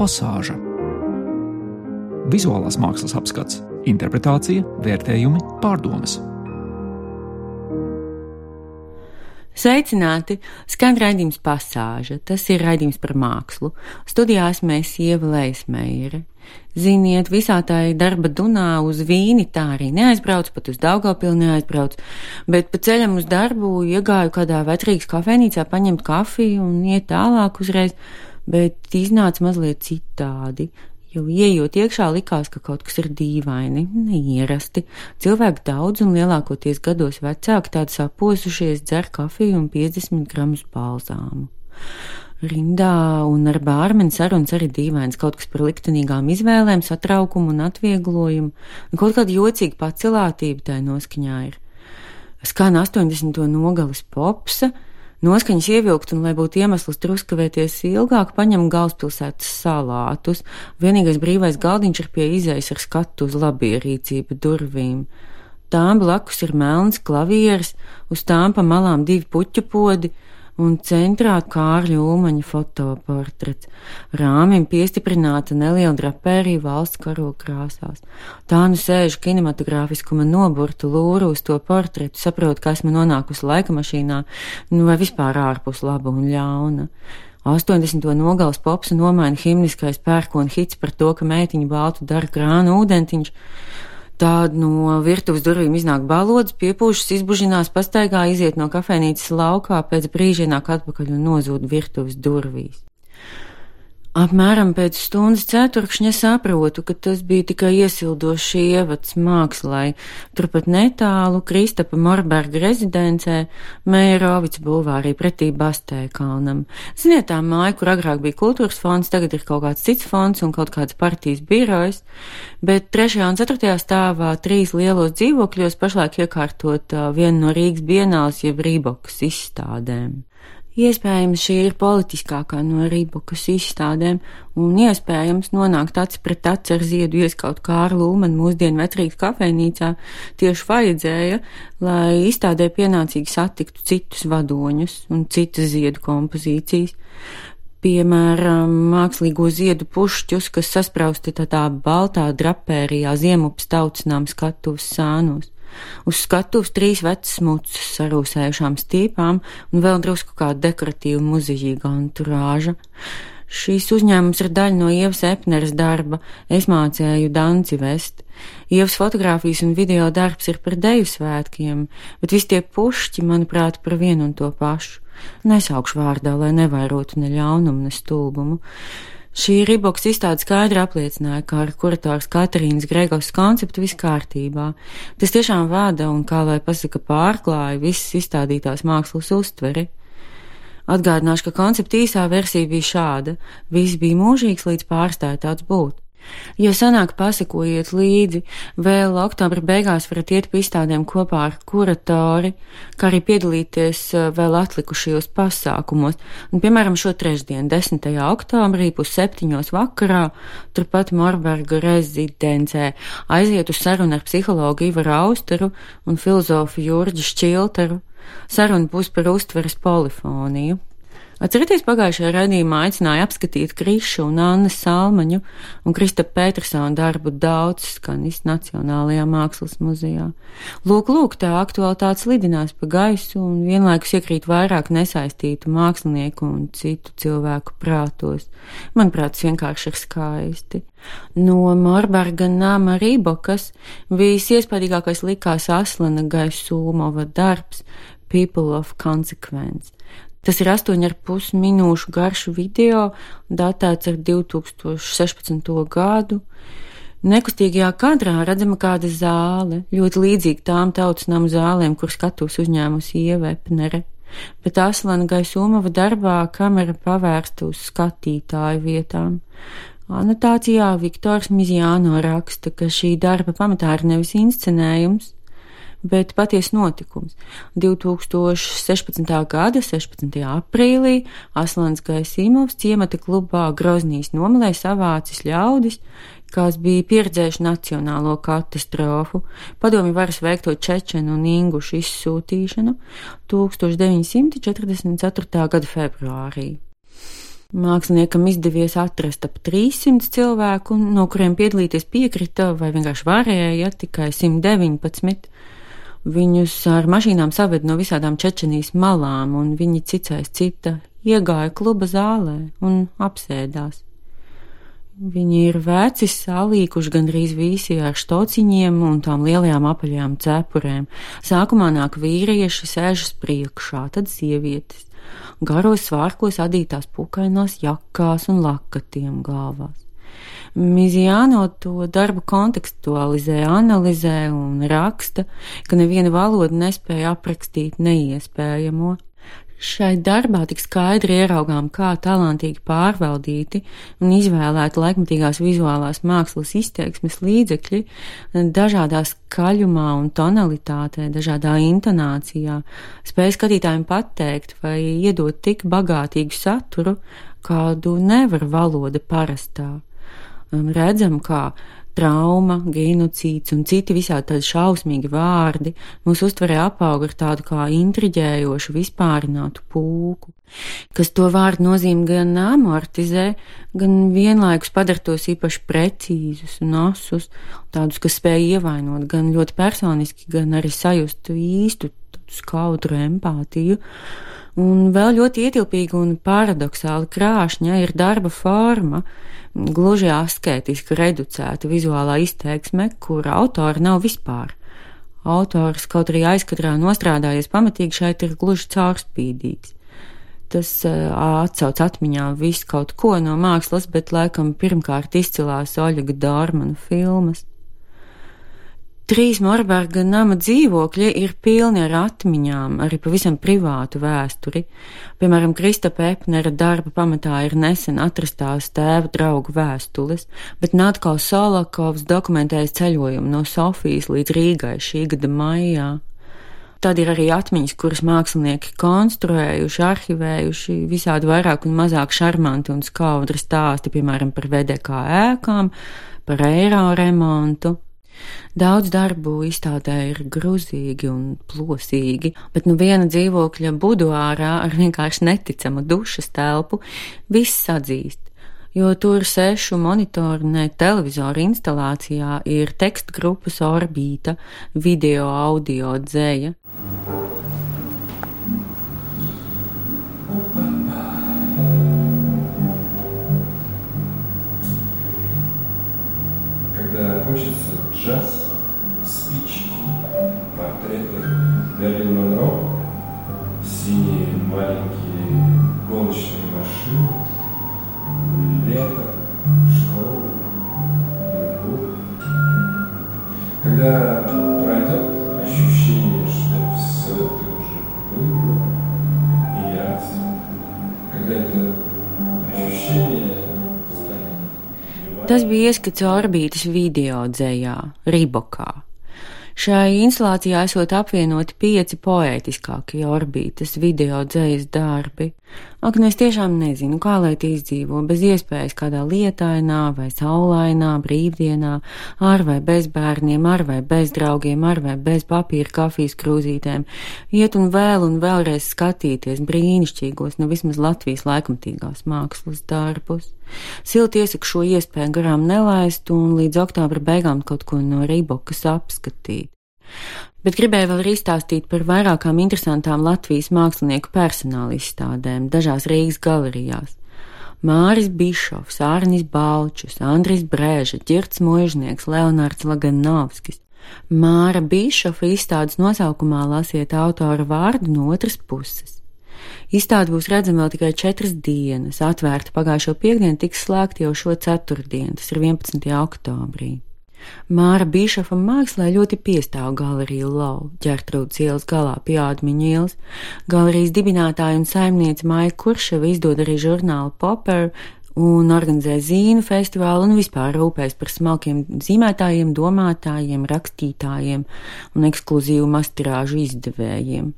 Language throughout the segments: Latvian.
pasāža. Vizuālās mākslas apskats, interpretācija, vērtējumi, pārdomas. Sveicināti! Skan raidījums pasāža. Tas ir raidījums par mākslu. Studijās mēs ievēlējas meire. Ziniet, visā tā ir darba dunā uz vīni, tā arī neaizbrauc, pat uz Daugavpili neaizbrauc, bet pa ceļam uz darbu iegāju kādā vecrīgas kafejnīcā paņemt kafiju un iet tālāk uzreiz, bet iznāca mazliet citādi. Jau ieejot iekšā, likās, ka kaut kas ir dīvaini, neierasti. Cilvēki daudz un lielākoties gados vecāki tādi saposušies dzer kafiju un 50 gramus balzāmu. Rindā un ar bārmeni sarunas arī dīvains, kaut kas par liktenīgām izvēlēm, satraukumu un atvieglojumu, un kaut kāda jocīga pacilātība tai noskaņā ir. Skan 80. nogalas popsa, Noskaņas ievilkt, un, lai būtu iemesls truskavēties ilgāk, paņem galvaspilsētas salātus. Vienīgais brīvais galdiņš ir pie izejas ar skatu uz labierīcību durvīm. Tām blakus ir melns klavieris, uz tām pa malām divi puķu podi, un centrā Kārļa Ulmaņa fotoportrets. Rāmim piestiprināta neliela drapērija valsts karoga krāsās. Tā nu sēž kinematogrāfiskuma noburtu lūru uz to portretu, saprot, ka esmu nonākusi laika mašīnā, nu vai vispār ārpus laba un ļauna. 80. nogals popsa nomaina himniskais pērkona hits par to, ka meitiņa baltu dara krānu ūdentiņš, Tāda no virtuves durvīm iznāk balodas, piepūšas, izbužinās, pastaigā, iziet no kafejnīcas laukā, pēc brīža nāk atpakaļ un nozūd virtuves durvīs. Apmēram pēc stundas ceturkšņa saprotu, ka tas bija tikai iesildošs ievads mākslai. Turpat netālu Kristapa Morberga rezidencē Mērovic būvārī pretī Bastēkalnam. Ziniet, tā māja, kur agrāk bija kultūras fonds, tagad ir kaut kāds cits fonds un kaut kāds partijas birojas, bet trešajā un ceturtajā stāvā trīs lielos dzīvokļos pašlaik iekārtot uh, vienu no Rīgas bienāls jeb Rībokas izstādēm. Iespējams, šī ir politiskākā no Rībukas izstādēm, un iespējams nonākt aci pret aci ar ziedu ieskaut Kārlu Ulmanu mūsdienu vecrīgas kafejnīcā tieši vajadzēja, lai izstādē pienācīgi satiktu citus vadoņus un citas ziedu kompozīcijas. Piemēram, mākslīgo ziedu pušķus, kas sasprausti tādā baltā drapērijā ziemups tautsnām skatuves sānos. Uz skatuves trīs vecas mucas sarūsējušām stīpām un vēl drusku kā dekoratīva muzeīga anturāža. Šīs uzņēmums ir daļa no Ievas Epneres darba, es mācēju danci vest. Ievas fotografijas un video darbs ir par deju svētkiem, bet visi tie pušķi, manuprāt, par vienu un to pašu. Nesaukšu vārdā, lai nevairotu ne ļaunumu, ne stulbumu. Šī riboks izstāde skaidri apliecināja, ka ar kurators Katrīnas Gregos konceptu viss kārtībā. Tas tiešām vada un, kā lai pasaka, pārklāja visas izstādītās mākslas uztveri. Atgādināšu, ka koncepta īsā versija bija šāda: viss bija mūžīgs, līdz pārstāja tāds būt. Ja sanāk pasakojiet līdzi, vēl oktobra beigās varat iet pa izstādēm kopā ar kuratori, kā arī piedalīties eh, vēl atlikušajos pasākumos. Un, piemēram, šo trešdienu, 10. oktobrī, pusseptiņos vakarā, turpat Morberga rezidencē, aiziet uz sarunu ar psihologu Ivaru Austeru un filozofu Jurģi Šķilteru. Saruna būs par uztveres polifoniju. Atcerieties, pagājušajā raidījumā aicināja apskatīt Krišu un Annas Salmaņu un Krista Petersona darbu daudz skanis Nacionālajā mākslas muzejā. Lūk, lūk, tā aktualitāte slidinās pa gaisu un vienlaikus iekrīt vairāk nesaistītu mākslinieku un citu cilvēku prātos. Manuprāt, tas vienkārši ir skaisti. No Morberga nama Rībokas visiespaidīgākais likās Aslana Gaisūmova darbs People of Consequence. Tas ir 8,5 minūšu garš video, datēts ar 2016. gadu. Nekustīgajā kadrā redzama kāda zāle, ļoti līdzīga tām tautas namu zālēm, kur skatos uzņēmusi ievepnere, bet Aslana Gaisumova darbā kamera pavērsta uz skatītāju vietām. Anotācijā Viktors Mizjāno raksta, ka šī darba pamatā ir nevis inscenējums, bet patiesa notikums. 2016. gada 16. aprīlī Aslans Gaisīmovs ciemata klubā Groznīs nomalē savācis ļaudis, kas bija pieredzējuši nacionālo katastrofu, padomi varas veikto čečenu un ingušu izsūtīšanu 1944. gada februārī. Māksliniekam izdevies atrast ap 300 cilvēku, no kuriem piedalīties piekrita vai vienkārši varēja tikai 119. Viņus ar mašīnām saved no visādām Čečenijas malām, un viņi cicais cita iegāja kluba zālē un apsēdās. Viņi ir veci, salīkuši gandrīz visi ar štociņiem un tām lielajām apaļajām cepurēm. Sākumā nāk vīrieši, sēžas priekšā, tad sievietes garos svārkos adītās pukainās jakās un lakatiem galvās. Mizjāno to darbu kontekstualizē, analizē un raksta, ka neviena valoda nespēja aprakstīt neiespējamo. Šai darbā tik skaidri ieraugām, kā talantīgi pārvaldīti un izvēlēti laikmatīgās vizuālās mākslas izteiksmes līdzekļi dažādā skaļumā un tonalitātē, dažādā intonācijā, spēj skatītājiem pateikt vai iedot tik bagātīgu saturu, kādu nevar valoda parastā. Redzam, kā trauma, genocīds un citi visādi tādi šausmīgi vārdi mūs uztverē apauga ar tādu kā intriģējošu, vispārinātu pūku, kas to vārdu nozīmi gan amortizē, gan vienlaikus padara tos īpaši precīzus un asus, tādus, kas spēj ievainot gan ļoti personiski, gan arī sajust īstu skaudru empātiju. Un vēl ļoti ietilpīga un paradoxāli krāšņa ir darba forma, gluži asketiski reducēta vizuālā izteiksme, kura autora nav vispār. Autors, kaut arī aizkadrā nostrādājies pamatīgi, šeit ir gluži caurspīdīgs. Tas uh, atsauc atmiņā visu kaut ko no mākslas, bet laikam pirmkārt izcilās Oļega Dārmana filmas. Trīs Morberga nama dzīvokļi ir pilni ar atmiņām, arī pavisam privātu vēsturi. Piemēram, Kristapa Epnera darba pamatā ir nesen atrastās tēva draugu vēstules, bet Natkal Solakovs dokumentējas ceļojumu no Sofijas līdz Rīgai šī gada maijā. Tad ir arī atmiņas, kuras mākslinieki konstruējuši, arhivējuši, visādi vairāk un mazāk šarmanti un skaudri stāsti, piemēram, par VDK ēkām, par eiro remontu. Daudz darbu izstādē ir gruzīgi un plosīgi, bet nu viena dzīvokļa buduārā ar vienkārši neticamu dušas telpu viss atzīst. Jo tur sešu monitoru, ne televizoru instalācijā ir teksta grupas orbīta, video, audio dzēja. Джаз, спички, портреты Мерлин Монро, синие маленькие гоночные машины, лето, школа, любовь. Когда пройдет Tas bija ieskats orbītas video dzējā, Ribokā. Šai instalācijā esot apvienoti pieci poētiskākie orbītas video dzējas darbi. Ak, nu es tiešām nezinu, kā lai tie izdzīvo bez iespējas kādā lietainā vai saulainā brīvdienā, ar vai bez bērniem, ar vai bez draugiem, ar vai bez papīra kafijas krūzītēm, iet un vēl un vēlreiz skatīties brīnišķīgos, nu vismaz Latvijas laikmatīgās mākslas darbus. Silti iesaku šo iespēju garām nelaist un līdz oktobra beigām kaut ko no Rībokas apskatīt. Bet gribēju vēl arī izstāstīt par vairākām interesantām Latvijas mākslinieku personāla izstādēm dažās Rīgas galerijās. Māris Bišovs, Ārnis Balčus, Andris Brēža, Ģirts Mužnieks, Leonards Laganovskis. Māra Bišofa izstādes nosaukumā lasiet autora vārdu no otras puses. Izstāde būs redzama vēl tikai četras dienas, atvērta pagājušo piekdienu, tiks slēgta jau šo ceturtdienu, tas ir 11. oktobrī. Māra Bīšafa mākslā ļoti piestāv galeriju Lau, ģērtrūdas ielas galā pie Ādmiņa ielas. Galerijas dibinātāja un saimniece Maija Kurševa izdod arī žurnālu Popper un organizē zīnu festivālu un vispār rūpēs par smalkiem zīmētājiem, domātājiem, rakstītājiem un ekskluzīvu mastirāžu izdevējiem.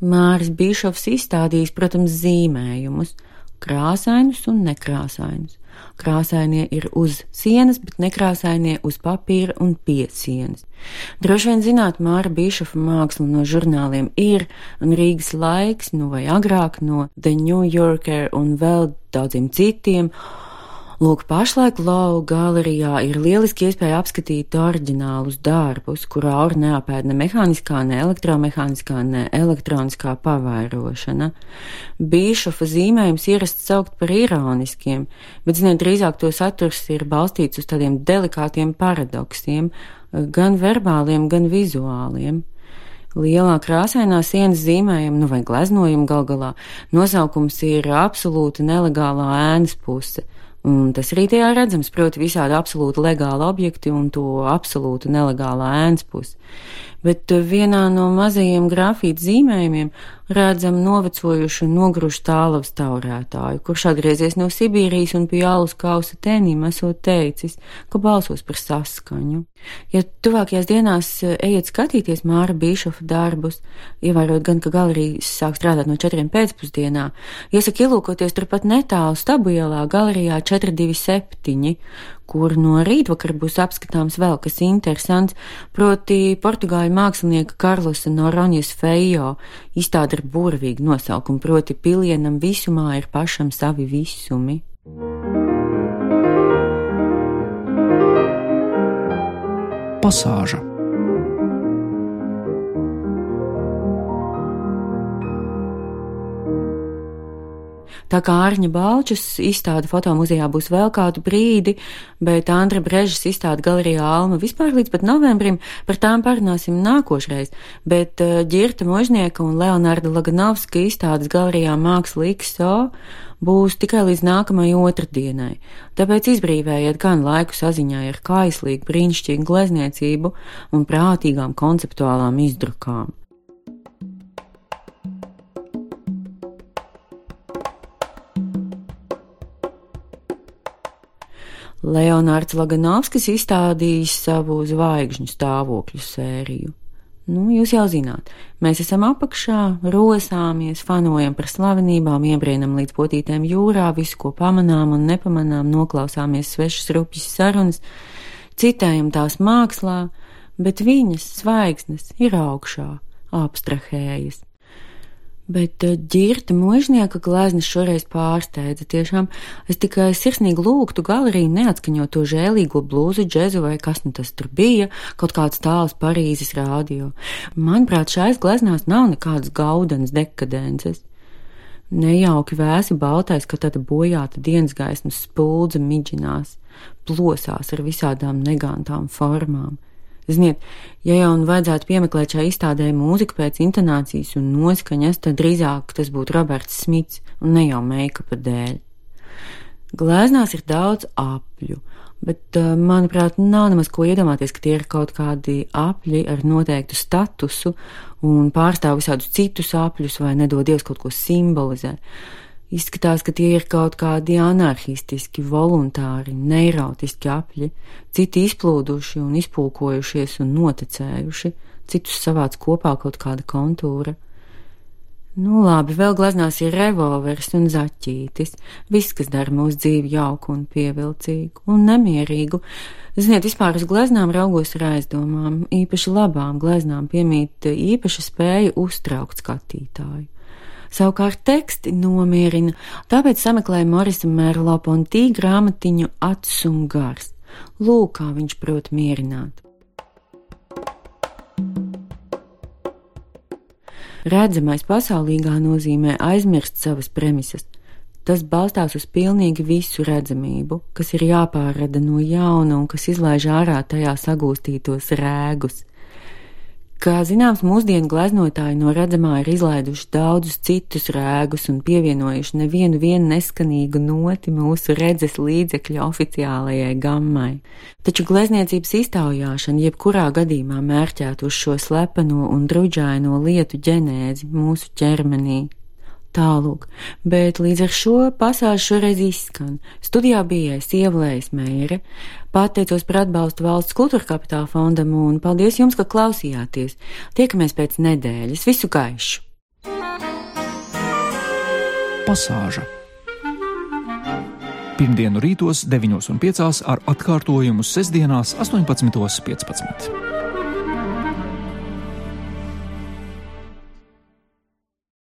Māris Bišovs izstādījis, protams, zīmējumus, krāsainus un nekrāsainus. Krāsainie ir uz sienas, bet nekrāsainie uz papīra un pie sienas. Droši vien zināt, Māra Bīšofa māksla no žurnāliem ir, un Rīgas laiks, nu vai agrāk no The New Yorker un vēl daudziem citiem, Lūk, pašlaik Lau galerijā ir lieliski iespēja apskatīt oriģinālus darbus, kurā aur neapēd ne mehāniskā, ne elektromehāniskā, ne elektroniskā pavairošana. Bīšofa zīmējums ierasts saukt par ironiskiem, bet, ziniet, drīzāk to saturs ir balstīts uz tādiem delikātiem paradoksiem, gan verbāliem, gan vizuāliem lielā krāsainā sienas zīmējuma, nu vai gleznojuma gal galā, nosaukums ir absolūti nelegālā ēnas puse. Un tas arī tajā redzams, proti, visādi absolūti legāli objekti un to absolūti nelegālā ēnas pusi. Bet vienā no mazajiem grafītu zīmējumiem redzam novecojušu nogrušu tālavas taurētāju, kurš atgriezies no Sibīrijas un pie alus kausa tēnīm esot teicis, ka balsos par saskaņu. Ja tuvākajās dienās eh, ejat skatīties Māra Bīšofa darbus, ievērot gan, ka galerijas sāk strādāt no četriem pēcpusdienā, iesaku ielūkoties turpat netālu stabu ielā galerijā 427, kur no rītvakar būs apskatāms vēl kas interesants, proti portugāļu mākslinieka Karlosa Noronjas Fejo izstāda ar burvīgu nosaukumu, proti pilienam visumā ir pašam savi visumi. Pasāža Tā kā Ārņa Balčus izstāde fotomuzejā būs vēl kādu brīdi, bet Andra Brežas izstāde galerijā Alma vispār līdz pat novembrim, par tām parunāsim nākošreiz, bet Ģirta Možnieka un Leonarda Laganovska izstādes galerijā Māksla XO būs tikai līdz nākamajai otrdienai, tāpēc izbrīvējiet gan laiku saziņā ar kaislīgu, brīnišķīgu glezniecību un prātīgām konceptuālām izdrukām. Leonārds Laganovskis izstādījis savu zvaigžņu stāvokļu sēriju. Nu, jūs jau zināt, mēs esam apakšā, rosāmies, fanojam par slavenībām, iebrienam līdz potītēm jūrā, visu, ko pamanām un nepamanām, noklausāmies svešas rupjas sarunas, citējam tās mākslā, bet viņas zvaigznes ir augšā, abstrahējas. Bet eh, ģirta mūžnieka gleznas šoreiz pārsteidza. Tiešām es tikai sirsnīgi lūgtu galeriju neatskaņot to žēlīgo blūzu, džezu vai kas nu tas tur bija, kaut kāds tāls Parīzes rādio. Manuprāt, šais gleznās nav nekādas gaudanas dekadences. Nejauki vēsi baltais, ka tāda bojāta dienas gaismas spuldze miģinās, plosās ar visādām negantām formām. Ziniet, ja jau un vajadzētu piemeklēt šai izstādē mūziku pēc intonācijas un noskaņas, tad drīzāk tas būtu Roberts Smits un ne jau meikapa dēļ. Glēznās ir daudz apļu, bet, uh, manuprāt, nav nemaz ko iedomāties, ka tie ir kaut kādi apļi ar noteiktu statusu un pārstāv visādus citus apļus vai nedod Dievs kaut ko simbolizē. Izskatās, ka tie ir kaut kādi anarchistiski, voluntāri, neirotiski apļi, citi izplūduši un izpulkojušies un noticējuši, citus savāc kopā kaut kāda kontūra. Nu, labi, vēl gleznās ir revolvers un zaķītis, viss, kas dara mūsu dzīvi jauku un pievilcīgu un nemierīgu. Ziniet, vispār uz gleznām raugos ar aizdomām, īpaši labām gleznām piemīt īpaša spēja uztraukt skatītāju. Savukārt teksti nomierina, tāpēc sameklēju Morisa Merlo Pontī grāmatiņu Acis un gars. Lūk, kā viņš prot mierināt. Redzamais pasaulīgā nozīmē aizmirst savas premisas. Tas balstās uz pilnīgi visu redzamību, kas ir jāpārrada no jauna un kas izlaiž ārā tajā sagūstītos rēgus. Kā zināms, mūsdienu gleznotāji no redzamā ir izlaiduši daudzus citus rēgus un pievienojuši nevienu vienu neskanīgu noti mūsu redzes līdzekļu oficiālajai gammai. Taču glezniecības iztaujāšana jebkurā gadījumā mērķētu uz šo slepeno un druģaino lietu ģenēzi mūsu ķermenī. Tālūk, bet līdz ar šo pasāžu šoreiz izskan. Studijā bija Ievlējas Meire, pateicos par atbalstu valsts kultūra kapitāla fondam un paldies jums, ka klausījāties. Tiekamies pēc nedēļas. Visu gaišu! Pasāža Pirmdienu rītos 9.5 ar atkārtojumu sestdienās 18.15.